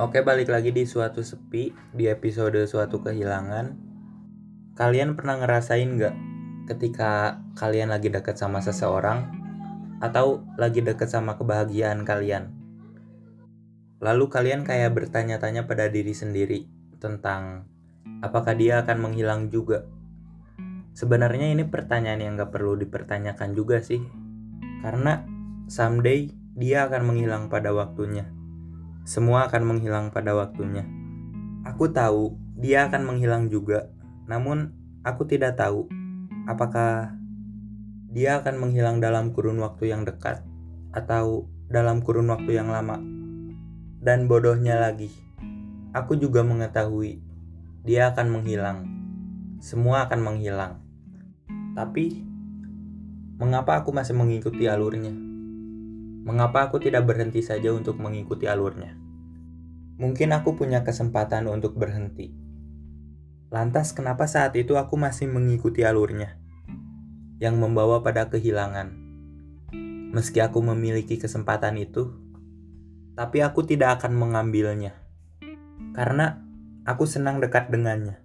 Oke, balik lagi di suatu sepi di episode suatu kehilangan. Kalian pernah ngerasain nggak ketika kalian lagi deket sama seseorang atau lagi deket sama kebahagiaan kalian? Lalu kalian kayak bertanya-tanya pada diri sendiri tentang apakah dia akan menghilang juga? Sebenarnya ini pertanyaan yang gak perlu dipertanyakan juga sih. Karena someday dia akan menghilang pada waktunya semua akan menghilang pada waktunya. Aku tahu dia akan menghilang juga, namun aku tidak tahu apakah dia akan menghilang dalam kurun waktu yang dekat atau dalam kurun waktu yang lama. Dan bodohnya lagi, aku juga mengetahui dia akan menghilang. Semua akan menghilang. Tapi, mengapa aku masih mengikuti alurnya? Mengapa aku tidak berhenti saja untuk mengikuti alurnya? Mungkin aku punya kesempatan untuk berhenti. Lantas, kenapa saat itu aku masih mengikuti alurnya yang membawa pada kehilangan? Meski aku memiliki kesempatan itu, tapi aku tidak akan mengambilnya karena aku senang dekat dengannya.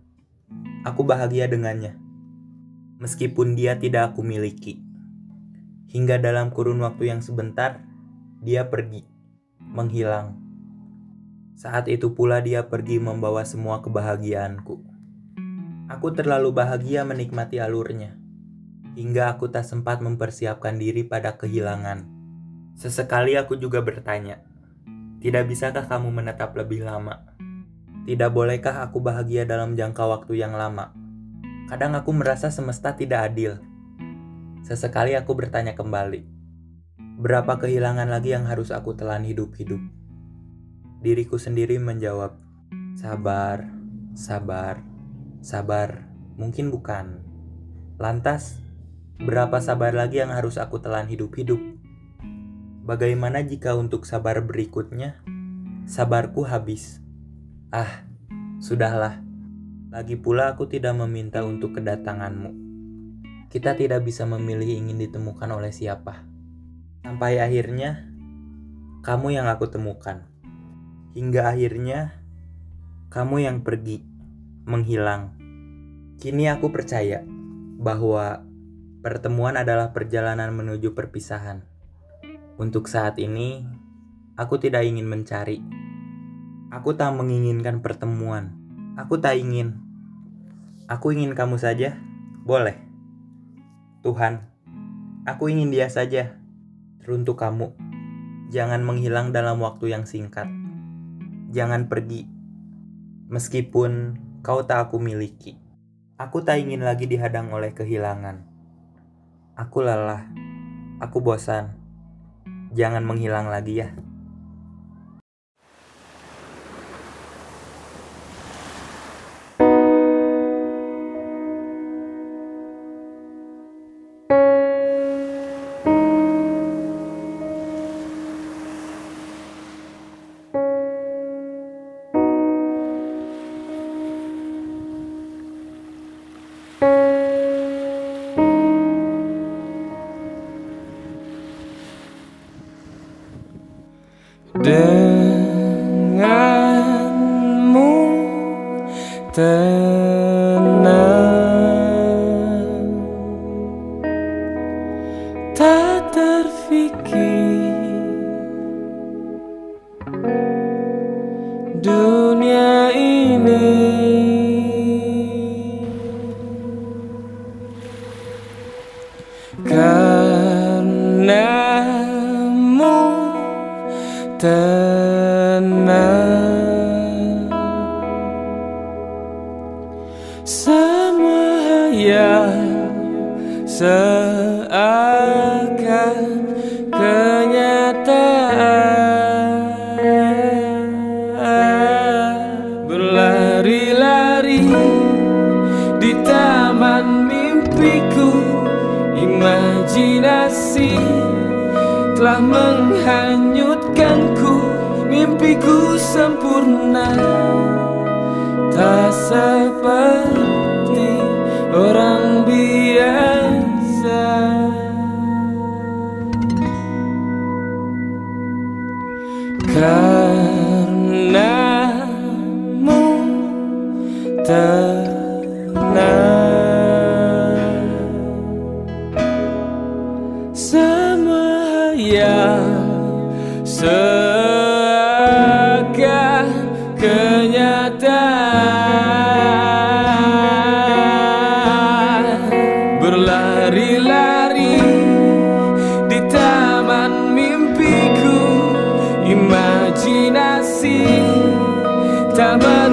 Aku bahagia dengannya, meskipun dia tidak aku miliki. Hingga dalam kurun waktu yang sebentar, dia pergi, menghilang. Saat itu pula dia pergi membawa semua kebahagiaanku. Aku terlalu bahagia menikmati alurnya, hingga aku tak sempat mempersiapkan diri pada kehilangan. Sesekali aku juga bertanya, tidak bisakah kamu menetap lebih lama? Tidak bolehkah aku bahagia dalam jangka waktu yang lama? Kadang aku merasa semesta tidak adil Sesekali aku bertanya kembali, berapa kehilangan lagi yang harus aku telan hidup-hidup? Diriku sendiri menjawab, sabar, sabar, sabar, mungkin bukan. Lantas, berapa sabar lagi yang harus aku telan hidup-hidup? Bagaimana jika untuk sabar berikutnya, sabarku habis? Ah, sudahlah. Lagi pula aku tidak meminta untuk kedatanganmu kita tidak bisa memilih ingin ditemukan oleh siapa. Sampai akhirnya, kamu yang aku temukan. Hingga akhirnya, kamu yang pergi, menghilang. Kini aku percaya bahwa pertemuan adalah perjalanan menuju perpisahan. Untuk saat ini, aku tidak ingin mencari. Aku tak menginginkan pertemuan. Aku tak ingin. Aku ingin kamu saja. Boleh. Tuhan, aku ingin dia saja. Teruntuk kamu, jangan menghilang dalam waktu yang singkat. Jangan pergi, meskipun kau tak aku miliki. Aku tak ingin lagi dihadang oleh kehilangan. Aku lelah, aku bosan. Jangan menghilang lagi ya. Denganmu tenang. Tak terfikir dunia ini. Karenamu tenang Semua yang seakan kenyataan. Berlari-lari di taman mimpiku Imajinasi telah menghanyutkanku Mimpiku sempurna. Tak seperti orang biasa. Karenamu tenang. Tak menghanyutkanku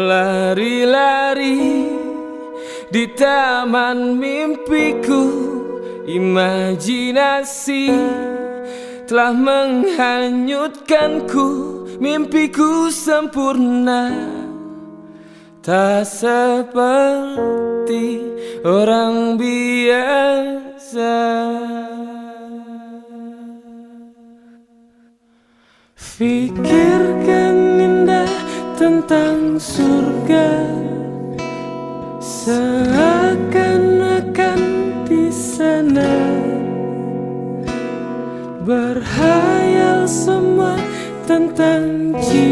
Berlari-lari di taman mimpiku. Imajinasi telah menghanyutkanku. Mimpiku sempurna Tak seperti orang biasa. Fikirkan tentang surga. Seakan-akan di sana Berhayal semua tentang jiwa